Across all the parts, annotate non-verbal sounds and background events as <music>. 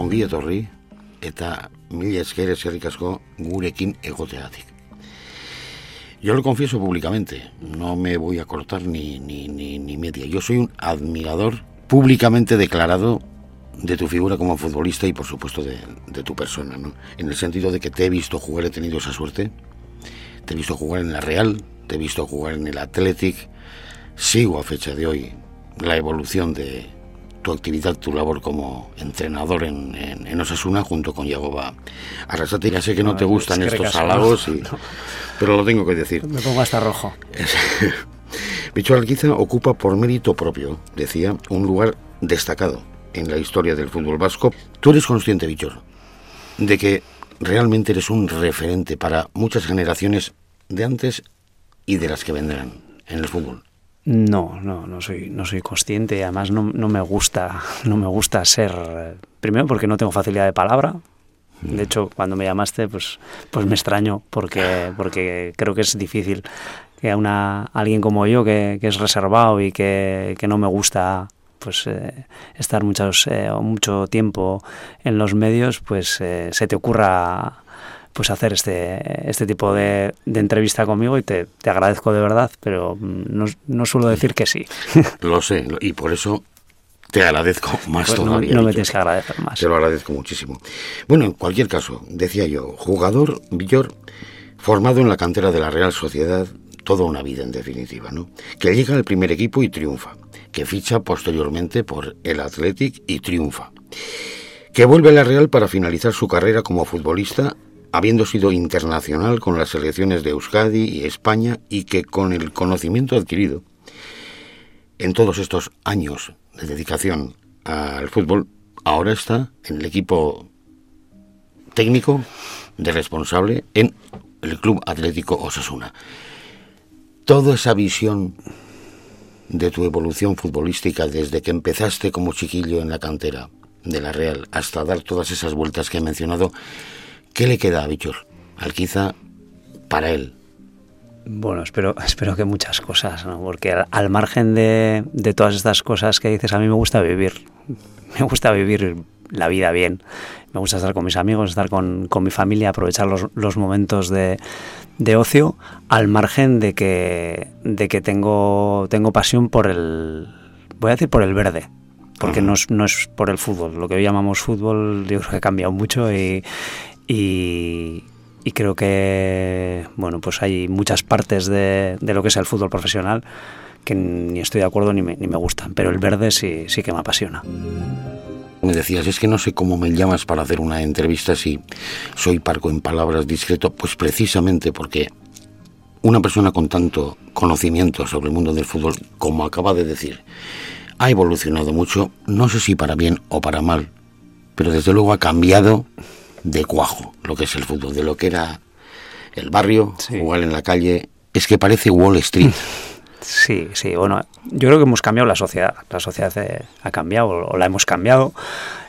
ongi etorri eta mila esker eskerrik asko gurekin egoteatik. Yo lo confieso públicamente, no me voy a cortar ni, ni, ni, media. Yo soy un admirador públicamente declarado de tu figura como futbolista y por supuesto de, de, tu persona, ¿no? En el sentido de que te he visto jugar, he tenido esa suerte, te he visto jugar en la Real, te he visto jugar en el Athletic, sigo a fecha de hoy la evolución de tu actividad, tu labor como entrenador en, en, en Osasuna junto con Yagoba Arrasate. Ya sé que no, no te gustan es que estos halagos, y, <laughs> no. pero lo tengo que decir. Me pongo hasta rojo. Bicho <laughs> Alquiza ocupa por mérito propio, decía, un lugar destacado en la historia del fútbol vasco. Tú eres consciente, Bichor, de que realmente eres un referente para muchas generaciones de antes y de las que vendrán en el fútbol. No, no, no soy, no soy consciente. Además, no, no me gusta, no me gusta ser. Primero, porque no tengo facilidad de palabra. De hecho, cuando me llamaste, pues, pues me extraño, porque, porque creo que es difícil que a una alguien como yo, que, que es reservado y que, que no me gusta pues eh, estar muchos, eh, mucho tiempo en los medios, pues eh, se te ocurra pues hacer este, este tipo de, de entrevista conmigo y te, te, agradezco de verdad, pero no, no suelo decir que sí. <laughs> Lo sé, y por eso te agradezco más pues todavía. No, no me tienes que agradecer más. Te lo agradezco muchísimo. Bueno, en cualquier caso, decía yo, jugador Villor, formado en la cantera de la Real Sociedad, toda una vida en definitiva, ¿no? Que llega al primer equipo y triunfa, que ficha posteriormente por el Athletic y triunfa, que vuelve a la Real para finalizar su carrera como futbolista, habiendo sido internacional con las selecciones de Euskadi y España y que con el conocimiento adquirido en todos estos años de dedicación al fútbol, ahora está en el equipo técnico de responsable en el Club Atlético Osasuna. Toda esa visión de tu evolución futbolística desde que empezaste como chiquillo en la cantera de la Real hasta dar todas esas vueltas que he mencionado, ¿qué le queda a Bichor? Alquiza para él. Bueno, espero, <laughs> espero que muchas cosas, ¿no? porque al, al margen de, de todas estas cosas que dices, a mí me gusta vivir. <laughs> Me gusta vivir la vida bien. Me gusta estar con mis amigos, estar con, con mi familia, aprovechar los, los momentos de, de, ocio, al margen de que, de que tengo, tengo pasión por el, voy a decir por el verde, porque no, es, no es por el fútbol. Lo que hoy llamamos fútbol yo creo que ha cambiado mucho y, y, y creo que bueno pues hay muchas partes de, de, lo que es el fútbol profesional que ni estoy de acuerdo ni me, ni me gustan, pero el verde sí, sí que me apasiona. Me decías, es que no sé cómo me llamas para hacer una entrevista si soy parco en palabras, discreto, pues precisamente porque una persona con tanto conocimiento sobre el mundo del fútbol, como acaba de decir, ha evolucionado mucho, no sé si para bien o para mal, pero desde luego ha cambiado de cuajo lo que es el fútbol, de lo que era el barrio, sí. jugar en la calle, es que parece Wall Street. <laughs> Sí, sí, bueno, yo creo que hemos cambiado la sociedad, la sociedad eh, ha cambiado o la hemos cambiado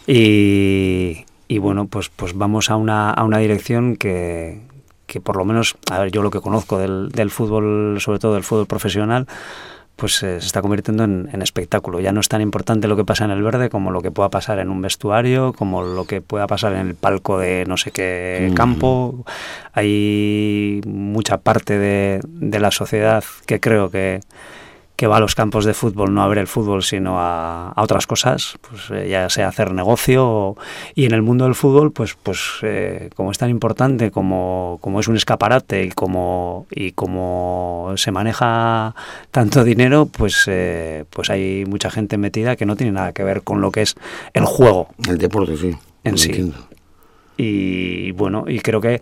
y, y bueno, pues, pues vamos a una, a una dirección que, que por lo menos, a ver, yo lo que conozco del, del fútbol, sobre todo del fútbol profesional, pues eh, se está convirtiendo en, en, espectáculo. Ya no es tan importante lo que pasa en el verde como lo que pueda pasar en un vestuario, como lo que pueda pasar en el palco de no sé qué mm. campo. Hay mucha parte de, de la sociedad que creo que, que va a los campos de fútbol no a ver el fútbol sino a, a otras cosas pues eh, ya sea hacer negocio o, y en el mundo del fútbol pues pues eh, como es tan importante como, como es un escaparate y como y como se maneja tanto <laughs> dinero pues eh, pues hay mucha gente metida que no tiene nada que ver con lo que es el juego el deporte sí en sí entiendo. y bueno y creo que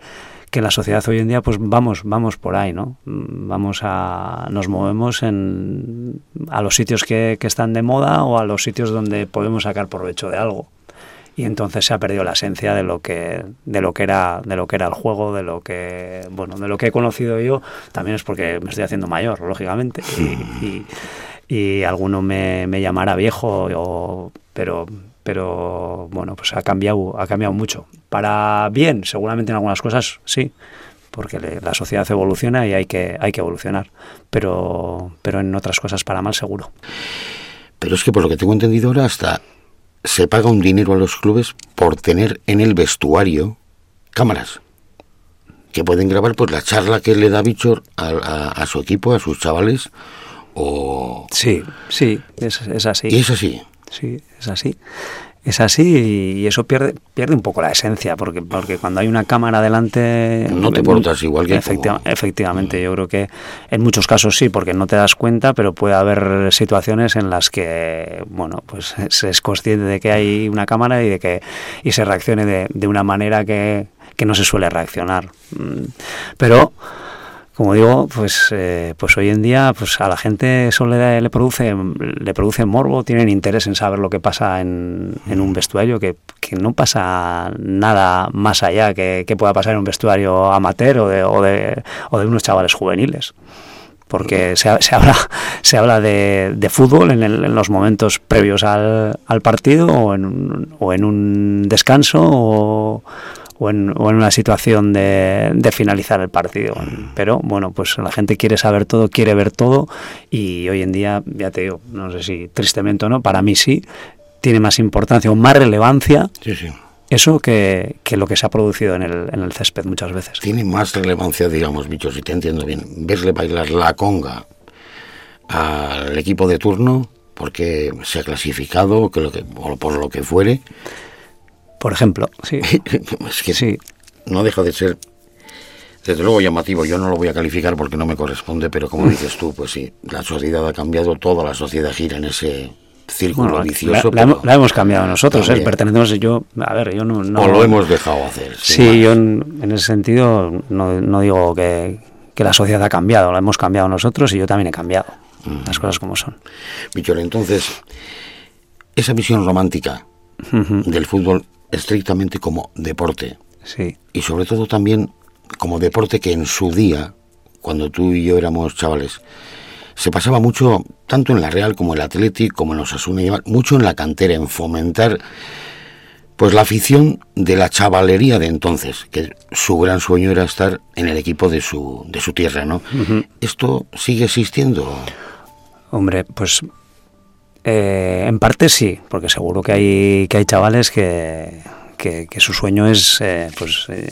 que la sociedad hoy en día pues vamos vamos por ahí no vamos a nos movemos en a los sitios que, que están de moda o a los sitios donde podemos sacar provecho de algo. Y entonces se ha perdido la esencia de lo que de lo que era de lo que era el juego de lo que bueno de lo que he conocido yo. También es porque me estoy haciendo mayor lógicamente y, y, y alguno me, me llamará viejo o, pero pero bueno, pues ha cambiado, ha cambiado mucho. Para bien, seguramente en algunas cosas sí, porque le, la sociedad evoluciona y hay que, hay que evolucionar, pero, pero en otras cosas para mal seguro. Pero es que por lo que tengo entendido ahora hasta se paga un dinero a los clubes por tener en el vestuario cámaras que pueden grabar pues la charla que le da Bichor a, su equipo, a sus chavales o... Sí, sí, es, es así. Y es así. Sí, es así. Es así y eso pierde pierde un poco la esencia porque porque cuando hay una cámara delante no te portas igual que efectivamente yo creo que en muchos casos sí porque no te das cuenta pero puede haber situaciones en las que bueno pues <laughs> se es consciente de que hay una cámara y de que y se reaccione de, de una manera que, que no se suele reaccionar. Mm, pero como digo, pues, eh, pues hoy en día pues a la gente eso le, produce, le produce morbo, tienen interés en saber lo que pasa en, un vestuario, que, que, no pasa nada más allá que, que, pueda pasar en un vestuario amateur o de, o de, o de unos chavales juveniles. Porque se, se, habla, <laughs> se habla de, de fútbol en, el, en, los momentos previos al, al partido o en, o en un descanso o, o en, o en una situación de, de, finalizar el partido. Mm. Pero bueno, pues la gente quiere saber todo, quiere ver todo y hoy en día, ya te digo, no sé si tristemente o no, para mí sí, tiene más importancia o más relevancia. Sí, sí. Eso que, que, lo que se ha producido en el, en el césped muchas veces. Tiene más relevancia, digamos, bicho, si te entiendo bien, verle bailar la conga al equipo de turno porque se ha clasificado, que lo que, o por lo que fuere, por ejemplo, sí. <laughs> es que sí. no deja de ser, desde luego llamativo. Yo no lo voy a calificar porque no me corresponde, pero como dices tú, pues sí, la sociedad ha cambiado, toda la sociedad gira en ese círculo bueno, vicioso. La, la, la, hemos cambiado nosotros, ¿eh? pertenecemos yo, a ver, yo no, no, O lo hemos dejado hacer. Sí, yo en, en, ese sentido no, no digo que, que, la sociedad ha cambiado, la hemos cambiado nosotros y yo también he cambiado. Mm. Las cosas como son. Víctor, entonces, esa visión romántica uh -huh. del fútbol estrictamente como deporte. Sí. Y sobre todo también como deporte que en su día, cuando tú y yo éramos chavales, se pasaba mucho, tanto en la Real como en el Athletic, como en los Asuna, mucho en la cantera, en fomentar pues la afición de la chavalería de entonces, que su gran sueño era estar en el equipo de su, de su tierra, ¿no? Uh -huh. ¿Esto sigue existiendo? Hombre, pues eh, en parte sí, porque seguro que hay, que hay chavales que, que, su sueño es eh, pues eh,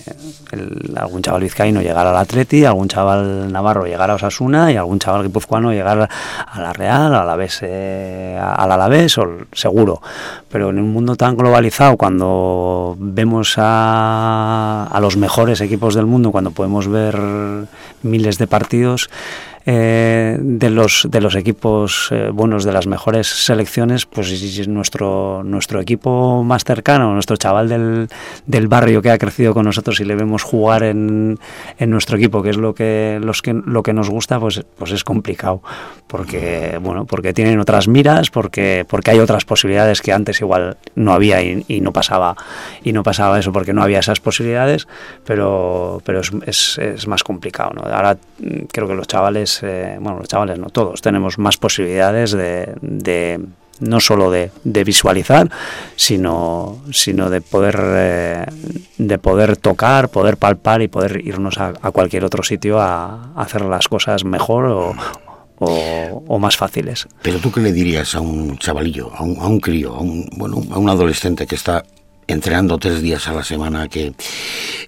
algún chaval vizcaíno llegar al Atleti, algún chaval navarro llegar a Osasuna y algún chaval guipuzcoano llegar a la Real, a la eh, al Alavés, seguro. Pero en un mundo tan globalizado, cuando vemos a, a los mejores equipos del mundo, cuando podemos ver miles de partidos, eh, de los de los equipos eh, buenos de las mejores selecciones pues nuestro nuestro equipo más cercano nuestro chaval del, del barrio que ha crecido con nosotros y le vemos jugar en, en nuestro equipo que es lo que los que lo que nos gusta pues pues es complicado porque bueno porque tienen otras miras porque porque hay otras posibilidades que antes igual no había y, no pasaba y no pasaba eso porque no había esas posibilidades pero pero es, es, es más complicado ¿no? ahora creo que los chavales eh, bueno, los chavales no todos, tenemos más posibilidades de, no solo de, visualizar, sino, sino de poder eh, de poder tocar, poder palpar y poder irnos a, cualquier otro sitio a, hacer las cosas mejor o, más fáciles. Pero tú qué le dirías a un chavalillo, a un, a un crío, bueno, a un adolescente que está entrenando tres días a la semana, que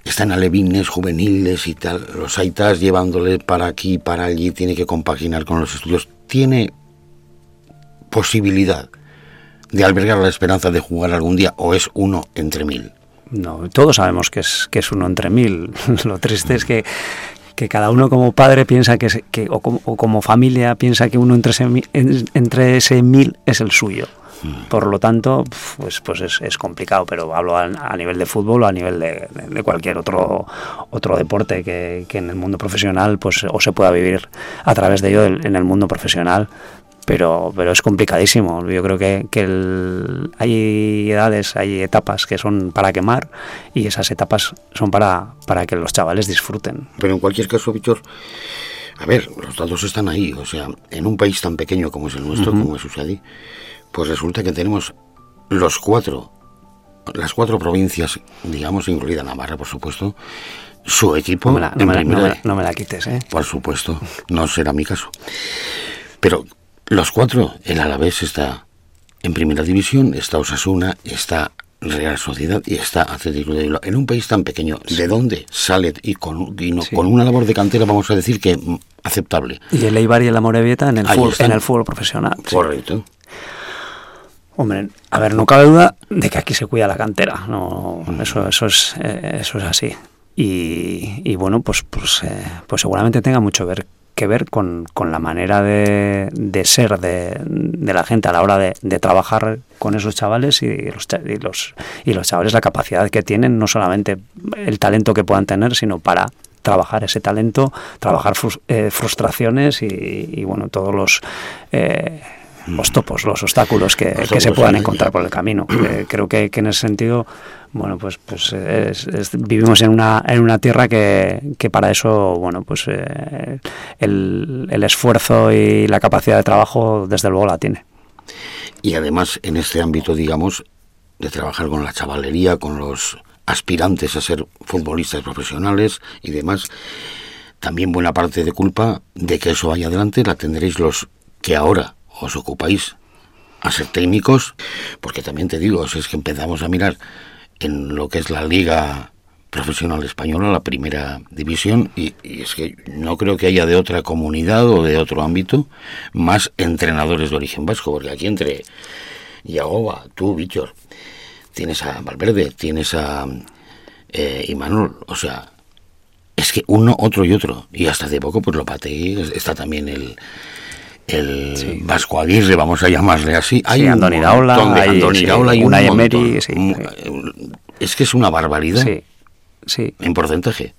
están alevines, juveniles y tal, los aitas llevándole para aquí, para allí, tiene que compaginar con los estudios, tiene posibilidad de albergar la esperanza de jugar algún día o es uno entre mil. No, todos sabemos que es, que es uno entre mil. <laughs> Lo triste es que, que cada uno como padre piensa que, que o, como, o como familia piensa que uno entre ese, entre ese mil es el suyo. Por lo tanto, pues, pues es, es complicado, pero hablo a, a, nivel de fútbol o a nivel de, de cualquier otro, otro deporte que, que, en el mundo profesional pues, o se pueda vivir a través de ello en el mundo profesional. Pero, pero es complicadísimo. Yo creo que, que el, hay edades, hay etapas que son para quemar y esas etapas son para, para que los chavales disfruten. Pero en cualquier caso, Víctor, a ver, los datos están ahí. O sea, en un país tan pequeño como es el nuestro, uh -huh. como es Usadi, pues resulta que tenemos los cuatro, las cuatro provincias, digamos, incluida Navarra, por supuesto, su equipo. No me la, no me la, no me la, no me la quites, ¿eh? Por supuesto, no será mi caso. Pero los cuatro, el Alavés está en primera división, está Osasuna, está Real Sociedad y está Atlético de Bilbao. En un país tan pequeño, ¿de dónde sale y con, con una labor de cantera, vamos a decir que mm, aceptable? Y el Eibar y el Amorebieta en el, fútbol, en el fútbol profesional. Correcto. Hombre, a ver, no cabe duda de que aquí se cuida la cantera. No, mm. eso, eso es, eh, eso es así. Y, bueno, pues, pues, eh, pues seguramente tenga mucho ver, que ver con, con la manera de, de ser de, de, la gente a la hora de, de trabajar con esos chavales y los, y los, y los chavales la capacidad que tienen, no solamente el talento que puedan tener, sino para trabajar ese talento, trabajar eh, frustraciones y, y, bueno, todos los... Eh, los topos, los obstáculos que, que se puedan encontrar por el camino. Eh, creo que, que, en ese sentido, bueno, pues, pues es, es, vivimos en una, en una tierra que, que para eso, bueno, pues eh, el, el esfuerzo y la capacidad de trabajo, desde luego, la tiene. Y además, en este ámbito, digamos, de trabajar con la chavalería, con los aspirantes a ser futbolistas profesionales y demás, también buena parte de culpa de que eso vaya adelante la tendréis los que ahora os ocupáis a ser técnicos, porque también te digo, si es que empezamos a mirar en lo que es la liga profesional española, la primera división, y, es que no creo que haya de otra comunidad o de otro ámbito más entrenadores de origen vasco, porque aquí entre Yagoba, tú, Víctor, tienes a Valverde, tienes a eh, Imanol, o sea, es que uno, otro y otro, y hasta de poco pues lo pateé, está también el el sí. Vasco Aguirre, vamos a llamarle así. Hay sí, Andoni Daula, hay, Andoni Daula y una Emery, sí, Es que es una barbaridad. Sí, sí. En porcentaje.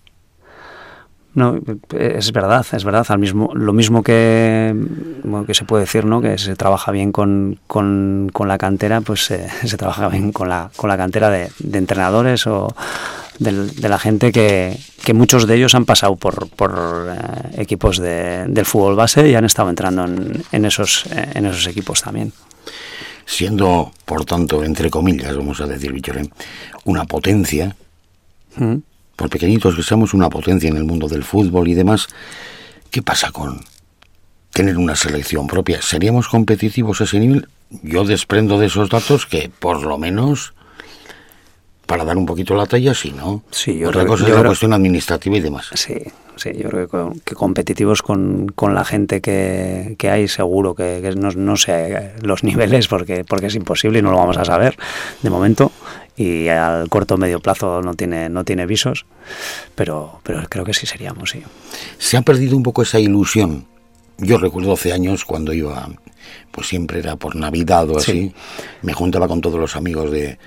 No, es verdad, es verdad. Al mismo, lo mismo que, bueno, que se puede decir, ¿no? Que se trabaja bien con, con, con la cantera, pues eh, <laughs> se trabaja bien con la, con la cantera de, de entrenadores o de, de, la gente que, que muchos de ellos han pasado por, por eh, equipos de, del fútbol base y han estado entrando en, en esos, eh, en esos equipos también. Siendo, por tanto, entre comillas, vamos a decir, Victorén, una potencia. ¿Mm? por pequeñitos que seamos una potencia en el mundo del fútbol y demás, ¿qué pasa con tener una selección propia? ¿Seríamos competitivos a ese nivel? Yo desprendo de esos datos que por lo menos para dar un poquito la talla, sí, ¿no? Sí, yo Otra creo, cosa yo es la creo, cuestión administrativa y demás. Sí, sí, yo creo que, que competitivos con, con, la gente que, que hay, seguro que, que, no, no sé los niveles, porque, porque es imposible y no lo vamos a saber de momento y al corto o medio plazo no tiene, no tiene visos, pero, pero creo que sí seríamos, sí. Se ha perdido un poco esa ilusión. Yo recuerdo 12 años cuando iba, pues siempre era por Navidad o así, sí. me juntaba con todos los amigos de,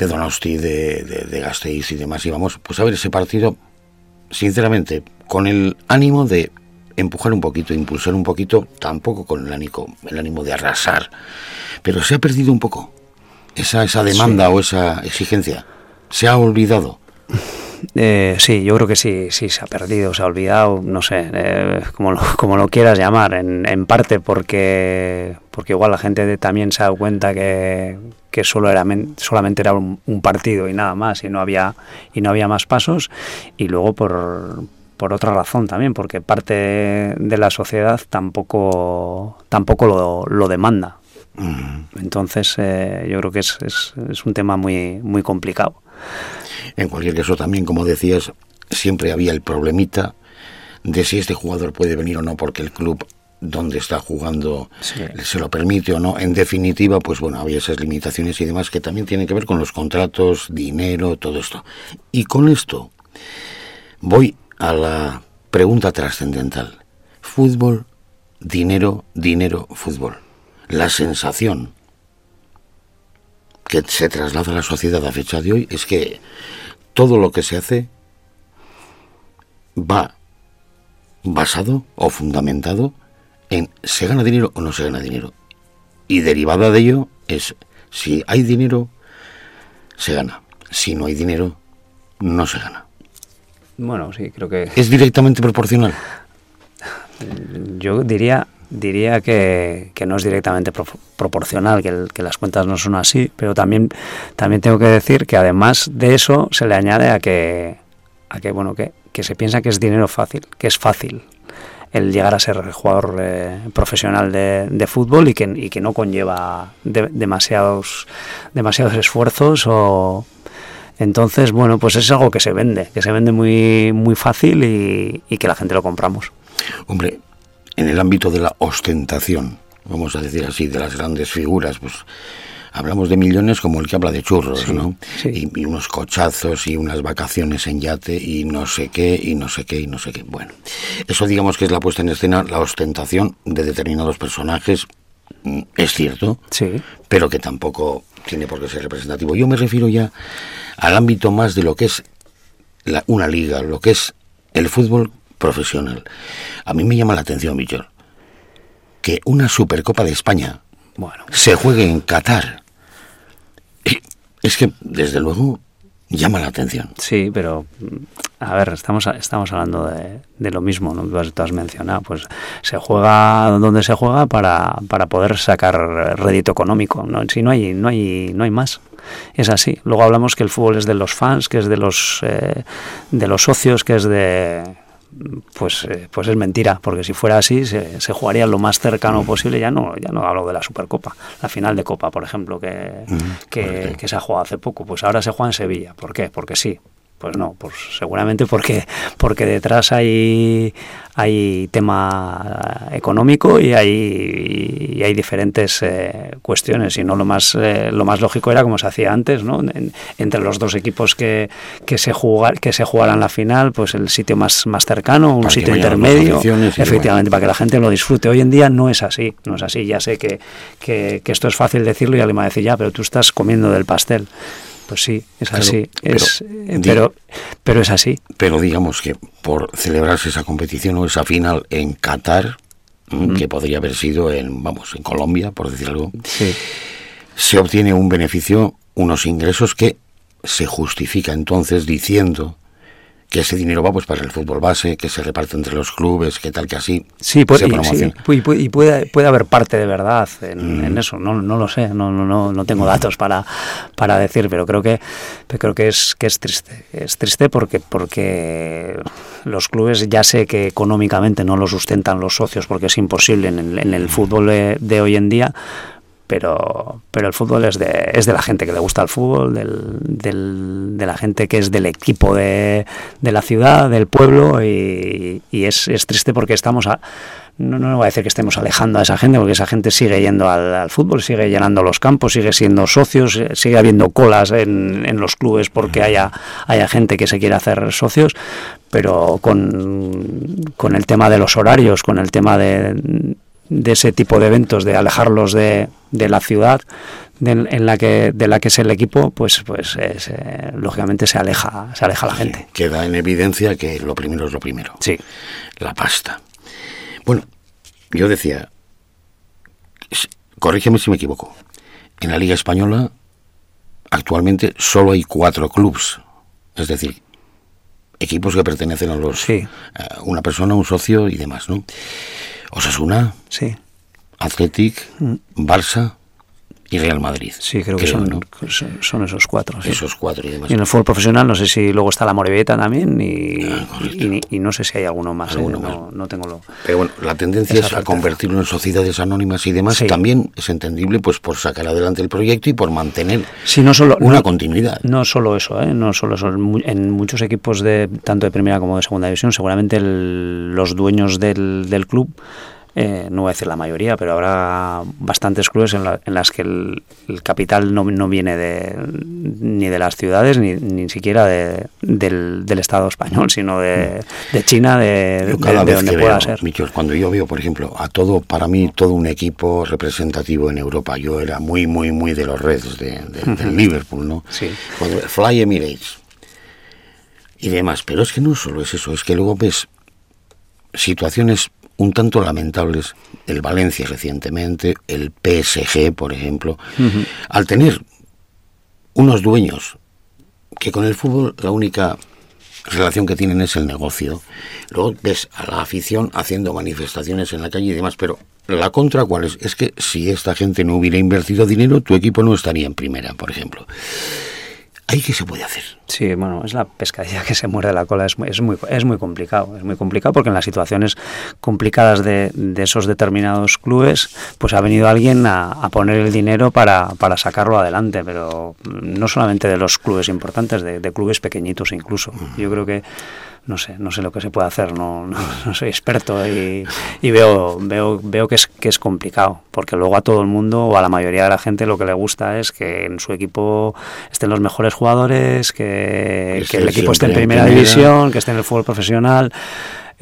de Donosti, de, de, de Gasteiz y demás, íbamos pues a ver ese partido, sinceramente, con el ánimo de empujar un poquito, impulsar un poquito, tampoco con el ánimo, el ánimo de arrasar, pero se ha perdido un poco esa, esa demanda sí. o esa exigencia? ¿Se ha olvidado? Eh, sí, yo creo que sí, sí, se ha perdido, se ha olvidado, no sé, eh, como, lo, <laughs> como lo quieras llamar, en, en, parte porque, porque igual la gente también se ha dado cuenta que, que solo era, solamente era un, un, partido y nada más, y no había, y no había más pasos, y luego por, por otra razón también, porque parte de la sociedad tampoco, tampoco lo, lo demanda. Entonces, eh, yo creo que es, es, es, un tema muy, muy complicado. En cualquier caso, también, como decías, siempre había el problemita de si este jugador puede venir o no porque el club donde está jugando sí. se lo permite o no. En definitiva, pues bueno, había esas limitaciones y demás que también tienen que ver con los contratos, dinero, todo esto. Y con esto voy a la pregunta trascendental. Fútbol, dinero, dinero, fútbol la sensación que se traslada a la sociedad a fecha de hoy es que todo lo que se hace va basado o fundamentado en se gana dinero o no se gana dinero. Y derivada de ello es si hay dinero, se gana. Si no hay dinero, no se gana. Bueno, sí, creo que... ¿Es directamente proporcional? <laughs> Yo diría diría que, que, no es directamente pro, proporcional, que, las cuentas no son así, pero también, también tengo que decir que además de eso se le añade a que, a que, bueno, que, que se piensa que es dinero fácil, que es fácil el llegar a ser jugador eh, profesional de, fútbol y que, y que no conlleva demasiados, demasiados esfuerzos o... Entonces, bueno, pues es algo que se vende, que se vende muy, muy fácil y, y que la gente lo compramos. Hombre, en el ámbito de la ostentación, vamos a decir así, de las grandes figuras, pues hablamos de millones como el que habla de churros, ¿no? Y, unos cochazos y unas vacaciones en yate y no sé qué y no sé qué y no sé qué. Bueno, eso digamos que es la puesta en escena, la ostentación de determinados personajes, mm, es cierto, sí. pero que tampoco tiene por qué ser representativo. Yo me refiero ya al ámbito más de lo que es la, una liga, lo que es el fútbol profesional. A mí me llama la atención, Millor, que una Supercopa de España bueno. se juegue en Qatar. Es que, desde luego, llama la atención. Sí, pero mm, a ver, estamos, estamos hablando de, de lo mismo, ¿no? Tú has mencionado, pues se juega donde se juega para, para poder sacar rédito económico, ¿no? Si no hay, no hay, no hay más. Es así. Luego hablamos que el fútbol es de los fans, que es de los eh, de los socios, que es de pues, eh, pues es mentira, porque si fuera así se, se, jugaría lo más cercano posible. Ya no, ya no hablo de la Supercopa, la final de Copa, por ejemplo, que, que, que, se ha jugado hace poco. Pues ahora se juega en Sevilla. ¿Por qué? Porque sí. Pues no, pues seguramente porque, porque detrás hay, hay tema económico y hay, hay diferentes eh, cuestiones. Y no lo más, eh, lo más lógico era como se hacía antes, ¿no? entre los dos equipos que, que, se jugar, que se jugaran la final, pues el sitio más, más cercano, un sitio intermedio, efectivamente, para que la gente lo disfrute. Hoy en día no es así, no es así. Ya sé que, que, que esto es fácil decirlo y alguien va a decir, ya, pero tú estás comiendo del pastel. Pues sí, es así. Pero, es, eh, pero, pero, es así. Pero digamos que por celebrarse esa competición o esa final en Qatar, que podría haber sido en, vamos, en Colombia, por decir algo, se obtiene un beneficio, unos ingresos que se justifica entonces diciendo que ese dinero va pues para el fútbol base, que se reparte entre los clubes, que tal que así. Sí, puede, se y, puede, puede, haber parte de verdad en, mm. eso, no, no lo sé, no, no, no tengo datos para, para decir, pero creo que creo que es que es triste, es triste porque porque los clubes ya sé que económicamente no lo sustentan los socios porque es imposible en el, en fútbol de hoy en día, pero, pero el fútbol es de, es de la gente que le gusta el fútbol, del, de la gente que es del equipo de, de la ciudad, del pueblo, y, es, es, triste porque estamos a, no, no voy a decir que estemos alejando a esa gente, porque esa gente sigue yendo al, fútbol, sigue llenando los campos, sigue siendo socios, sigue habiendo colas en, en los clubes porque haya, haya gente que se quiere hacer socios, pero con, con el tema de los horarios, con el tema de de ese tipo de eventos, de alejarlos de, de la ciudad en la que, de la que es el equipo, pues, pues eh, lógicamente se aleja, se aleja la gente. Queda en evidencia que lo primero es lo primero. Sí. La pasta. Bueno, yo decía, corrígeme si me equivoco, en la Liga Española actualmente solo hay cuatro clubes, es decir, equipos que pertenecen a los sí. una persona, un socio y demás, ¿no? Osasuna, sí. Athletic, mm. Barça y Real Madrid. Sí, creo, que son, son, esos cuatro. Esos cuatro y demás. Y en el fútbol profesional no sé si luego está la Moribeta también y, ah, y, no sé si hay alguno más. ¿eh? no, tengo lo, Pero bueno, la tendencia es a convertirlo en sociedades anónimas y demás. También es entendible pues por sacar adelante el proyecto y por mantener no solo, una continuidad. No solo eso, ¿eh? no solo eso. En muchos equipos de tanto de primera como de segunda división, seguramente los dueños del, del club eh, no voy a decir la mayoría, pero habrá bastantes clubes en, las que el, capital no, viene de, ni de las ciudades ni, ni siquiera de, del, Estado español, <laughs> sino de, China, de, donde pueda ser. cuando yo veo, por ejemplo, a todo, para mí, todo un equipo representativo en Europa, yo era muy, muy, muy de los Reds de, del <laughs> Liverpool, ¿no? Sí. Fly Emirates y demás, pero es que no solo es eso, es que luego ves situaciones un tanto lamentables, el Valencia recientemente, el PSG, por ejemplo, al tener unos dueños que con el fútbol la única relación que tienen es el negocio. Luego ves a la afición haciendo manifestaciones en la calle y demás, pero la contra cuál es? Es que si esta gente no hubiera invertido dinero, tu equipo no estaría en primera, por ejemplo. ¿Ahí qué se puede hacer? Sí, bueno, es la pescadilla que se muerde la cola. Es muy, es muy, es muy complicado. Es muy complicado porque en las situaciones complicadas de, de esos determinados clubes, pues ha venido alguien a, a poner el dinero para, para, sacarlo adelante. Pero no solamente de los clubes importantes, de, de clubes pequeñitos incluso. Yo creo que no sé, no sé lo que se puede hacer, no, <laughs> no, no soy experto y, y, veo, veo, veo que es, que es complicado, porque luego a todo el mundo o a la mayoría de la gente lo que le gusta es que en su equipo estén los mejores jugadores, que, que el equipo esté en primera, primera división, que esté en el fútbol profesional.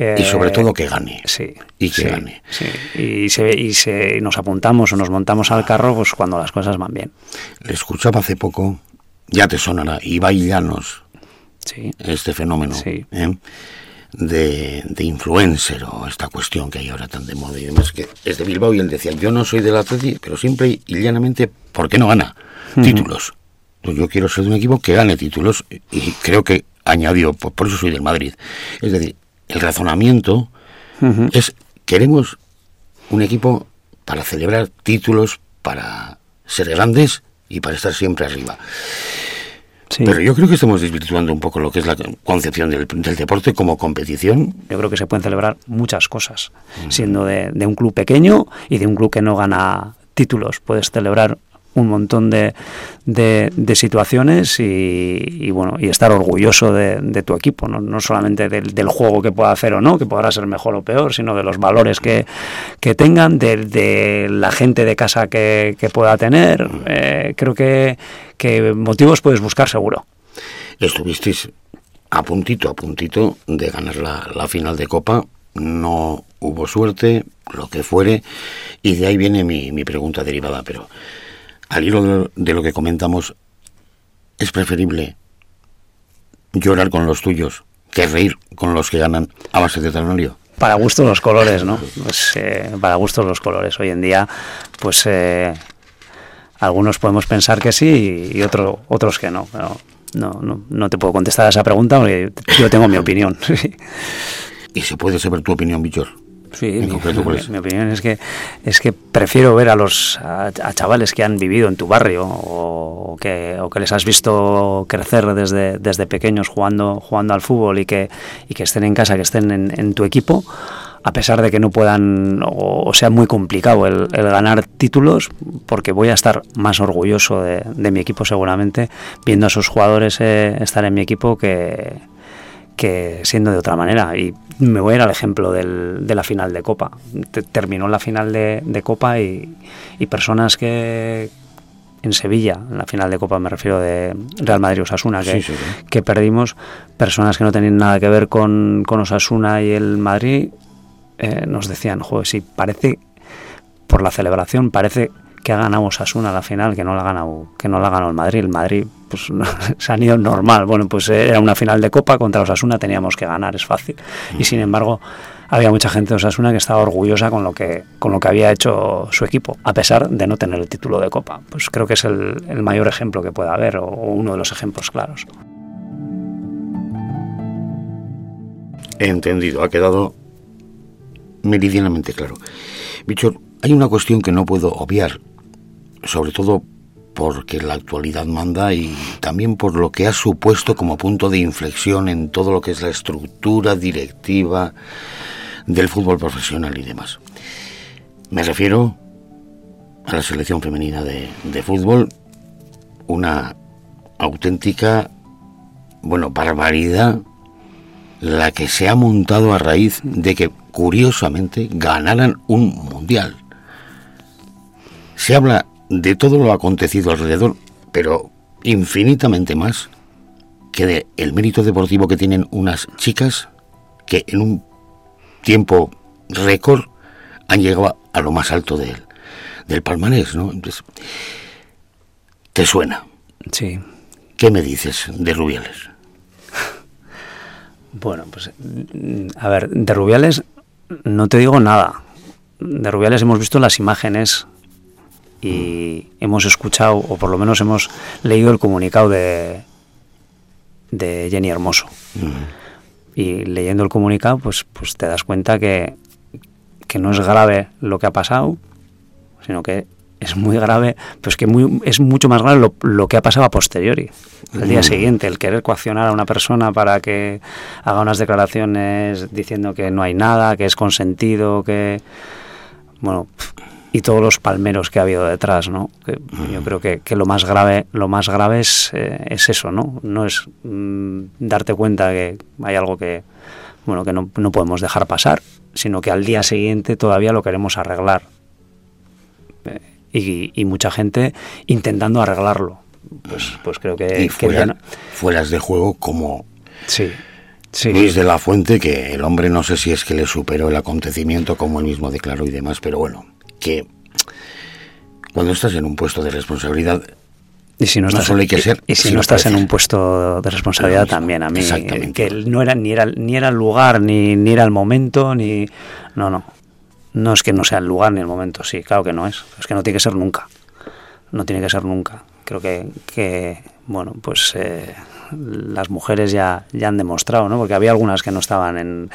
Eh, y sobre todo que gane. Sí. Y que sí, gane. Sí. Y, se, y se, nos apuntamos o nos montamos al carro pues cuando las cosas van bien. Le escuchaba hace poco, ya te sonará, Ibai Llanos, sí. este fenómeno sí. ¿eh? de, de, influencer o esta cuestión que hay ahora tan de moda y demás, que es de Bilbao y él decía, yo no soy del Atleti, pero siempre y llanamente, ¿por qué no gana? Uh -huh. Títulos. Pues yo quiero ser de un equipo que gane títulos y creo que añadió, por, por eso soy del Madrid. Es decir, el razonamiento uh -huh. es, queremos un equipo para celebrar títulos, para ser grandes y para estar siempre arriba. Sí. Pero yo creo que estamos desvirtuando un poco lo que es la concepción del, del, deporte como competición. Yo creo que se pueden celebrar muchas cosas, mm. siendo de, de, un club pequeño y de un club que no gana títulos. Puedes celebrar un montón de, de, situaciones y, bueno y estar orgulloso de, tu equipo no, no solamente del, juego que pueda hacer o no que podrá ser mejor o peor sino de los valores que, que tengan de, la gente de casa que, que pueda tener. Eh, creo que, que motivos puedes buscar seguro. Estuvisteis a puntito a puntito de ganar la, la final de copa. No hubo suerte lo que fuere y de ahí viene mi, mi pregunta derivada pero al hilo de lo que comentamos, es preferible llorar con los tuyos que reír con los que ganan a base de talonario. Para gusto los colores, ¿no? Pues, eh, para gusto los colores. Hoy en día, pues eh, algunos podemos pensar que sí y otro, otros que no. Pero no, no, no te puedo contestar a esa pregunta porque yo tengo mi opinión. <laughs> ¿Y se puede saber tu opinión, Bichor? Sí, mi, concreto, mi, mi, opinión es que es que prefiero ver a los a, a, chavales que han vivido en tu barrio o que, o que les has visto crecer desde, desde pequeños jugando jugando al fútbol y que y que estén en casa, que estén en, en tu equipo a pesar de que no puedan o, o sea muy complicado el, el, ganar títulos porque voy a estar más orgulloso de, de mi equipo seguramente viendo a esos jugadores eh, estar en mi equipo que que siendo de otra manera. Y me voy a ir al ejemplo del, de la final de Copa. Terminó la final de, de Copa y, y, personas que en Sevilla, en la final de Copa me refiero de Real Madrid Osasuna, que, sí, sí, sí. que perdimos, personas que no tenían nada que ver con, con Osasuna y el Madrid, eh, nos decían, joder, sí, parece, por la celebración, parece que ha ganado Osasuna la final, que no la ha ganado, que no la ganado el Madrid. El Madrid pues <laughs> se han ido normal. Bueno, pues era una final de Copa contra Osasuna, teníamos que ganar, es fácil. Y sin embargo, había mucha gente de Osasuna que estaba orgullosa con lo que, con lo que había hecho su equipo, a pesar de no tener el título de Copa. Pues creo que es el, mayor ejemplo que pueda haber, o, uno de los ejemplos claros. Entendido, ha quedado meridianamente claro. Hay una cuestión que no puedo obviar, sobre todo porque la actualidad manda y también por lo que ha supuesto como punto de inflexión en todo lo que es la estructura directiva del fútbol profesional y demás. Me refiero a la selección femenina de, fútbol, una auténtica, bueno, barbaridad la que se ha montado a raíz de que, curiosamente, ganaran un mundial. Se habla de todo lo acontecido alrededor, pero infinitamente más que de el mérito deportivo que tienen unas chicas que en un tiempo récord han llegado a lo más alto del, del palmarés, ¿no? Entonces, ¿te suena? Sí. ¿Qué me dices de Rubiales? <laughs> Bueno, pues a ver, de Rubiales no te digo nada. De Rubiales hemos visto las imágenes y hemos escuchado, o por lo menos hemos leído el comunicado de, de Jenny Hermoso. Uh -huh. Y leyendo el comunicado, pues, pues te das cuenta que, que no es grave lo que ha pasado, sino que es muy grave, pues que muy, es mucho más grave lo, que ha pasado a posteriori, al día mm. siguiente, el querer coaccionar a una persona para que haga unas declaraciones diciendo que no hay nada, que es consentido, que bueno, y todos los palmeros que ha habido detrás, ¿no? yo mm. creo que, lo más grave, lo más grave es, eh, es eso, ¿no? No es mm, darte cuenta que hay algo que bueno que no, no podemos dejar pasar, sino que al día siguiente todavía lo queremos arreglar y, mucha gente intentando arreglarlo. Pues, pues creo que... Y fueras de juego como... Sí. Sí. Luis de la Fuente, que el hombre no sé si es que le superó el acontecimiento, como él mismo declaró y demás, pero bueno, que cuando estás en un puesto de responsabilidad, y si no, estás, que ser, y, si no estás en un puesto de responsabilidad también, a mí, que no era ni era ni era el lugar, ni, ni era el momento, ni... No, no, no es que no sea el lugar ni el momento, sí, claro que no es. Es que no tiene que ser nunca. No tiene que ser nunca. Creo que, que bueno, pues eh, las mujeres ya, ya han demostrado, ¿no? Porque había algunas que no estaban en,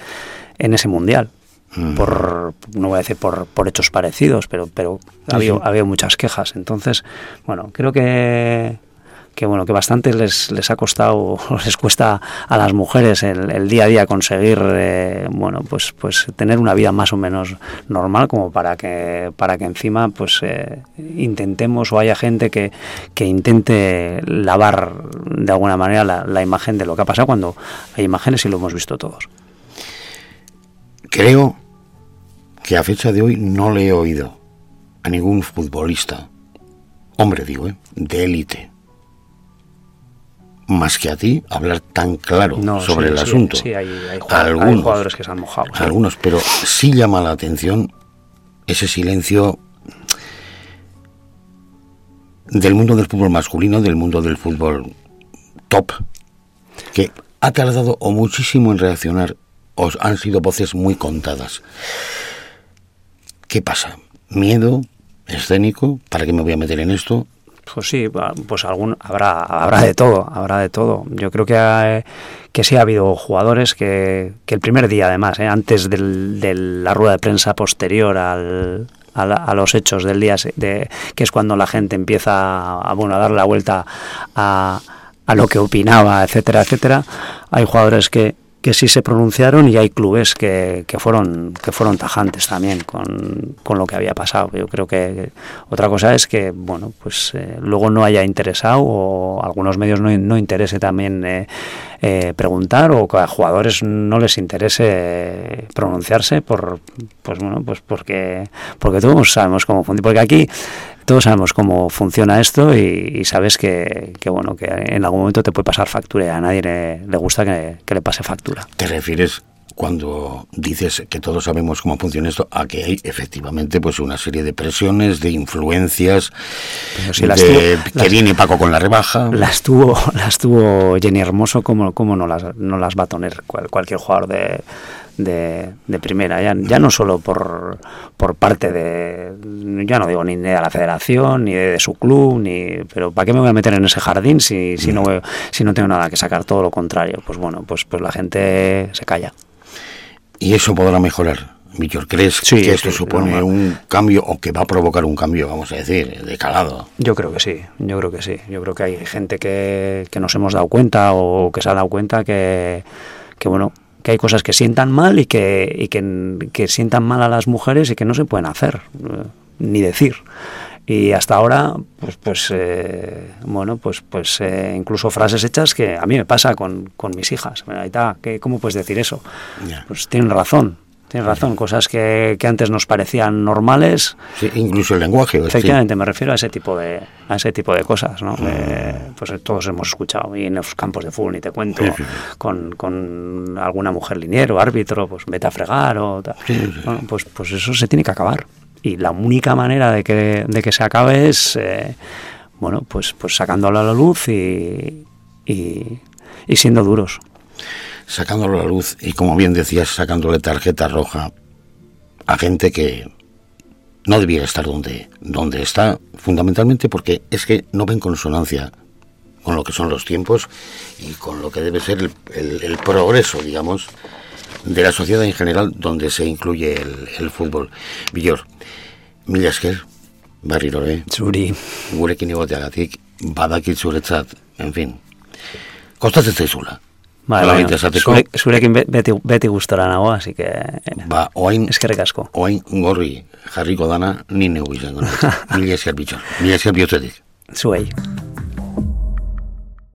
en ese mundial. Mm. Por, no voy a decir por, por hechos parecidos, pero, pero había, había muchas quejas. Entonces, bueno, creo que que bueno que bastante les, les ha costado <laughs> les cuesta a las mujeres el, día a día conseguir eh, bueno pues pues tener una vida más o menos normal como para que para que encima pues eh, intentemos o haya gente que, que intente lavar de alguna manera la, la imagen de lo que ha pasado cuando hay imágenes y lo hemos visto todos creo que a fecha de hoy no le he oído a ningún futbolista hombre digo ¿eh? de élite más que a ti hablar tan claro sobre el asunto. Sí, hay, jugadores, que se han mojado. Algunos, pero sí llama la atención ese silencio del mundo del fútbol masculino, del mundo del fútbol top, que ha tardado o muchísimo en reaccionar o han sido voces muy contadas. ¿Qué pasa? ¿Miedo escénico? ¿Para qué me voy a meter en esto? Pues sí, pues algún habrá habrá de todo, habrá de todo. Yo creo que que sí ha habido jugadores que, que el primer día además, ¿eh? antes de la rueda de prensa posterior al, a, los hechos del día, de, que es cuando la gente empieza a, bueno, a dar la vuelta a, a lo que opinaba, etcétera, etcétera, hay jugadores que, que sí se pronunciaron y hay clubes que, que fueron que fueron tajantes también con, con, lo que había pasado. Yo creo que otra cosa es que bueno pues eh, luego no haya interesado o algunos medios no, no interese también eh, eh, preguntar o que a jugadores no les interese pronunciarse por pues bueno pues porque porque todos sabemos cómo funciona porque aquí todos sabemos cómo funciona esto y, sabes que, bueno que en algún momento te puede pasar factura y a nadie le, gusta que, le pase factura. ¿Te refieres cuando dices que todos sabemos cómo funciona esto, a que hay efectivamente pues una serie de presiones, de influencias, que viene Paco con la rebaja. Las tuvo, las tuvo Jenny Hermoso, como, como no, las, no las va a tener cualquier jugador de, de, de primera, ya, ya no solo por, por parte de, ya no digo ni de la federación, ni de, su club, ni pero ¿para qué me voy a meter en ese jardín si, si, no, si no tengo nada que sacar? Todo lo contrario, pues bueno, pues, pues la gente se calla. ¿Y eso podrá mejorar? Víctor, ¿crees que esto supone un cambio o que va a provocar un cambio, vamos a decir, de calado? Yo creo que sí, yo creo que sí. Yo creo que hay gente que, que nos hemos dado cuenta o que se ha dado cuenta que, que bueno, que hay cosas que sientan mal y que, y que, sientan mal a las mujeres y que no se pueden hacer, eh, ni decir. Y hasta ahora, pues, pues eh, bueno, pues, pues eh, incluso frases hechas que a mí me pasa con, con mis hijas. ¿Cómo puedes decir eso? Pues tienen razón. Tienes razón, cosas que, que, antes nos parecían normales. Sí, incluso el lenguaje. Efectivamente, me refiero a ese tipo de, a ese tipo de cosas, ¿no? pues todos hemos escuchado, y en los campos de fútbol, ni te cuento, con, con, alguna mujer liniero, árbitro, pues vete a fregar o tal. pues, pues eso se tiene que acabar. Y la única manera de que, de que se acabe es, eh, bueno, pues, pues sacándolo a la luz y, y, y siendo duros sacándolo a la luz y, como bien decías, sacándole tarjeta roja a gente que no debiera estar donde, donde está, fundamentalmente porque es que no ven consonancia con lo que son los tiempos y con lo que debe ser el, progreso, digamos, de la sociedad en general donde se incluye el, fútbol. Villor, Millasker, berriro ere. Zuri. Gurekin egoteagatik, badakit zuretzat, en fin. Kostatzen zaizula. Bai, Hala bai, baita esateko. zure, zurekin be- beti, beti gustora nago, así que... Ba, oain, Eskerrik asko. oain gorri jarriko dana, ni neu izango. <laughs> Mila esker bitxor. Mila esker bihotzetik. Zuei.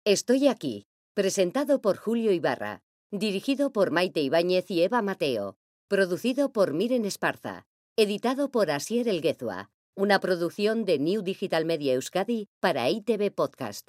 Estoy aquí, presentado por Julio Ibarra, dirigido por Maite Ibáñez y Eva Mateo, producido por Miren Esparza, editado por Asier Elguezua, una producción de New Digital Media Euskadi para ITV Podcast.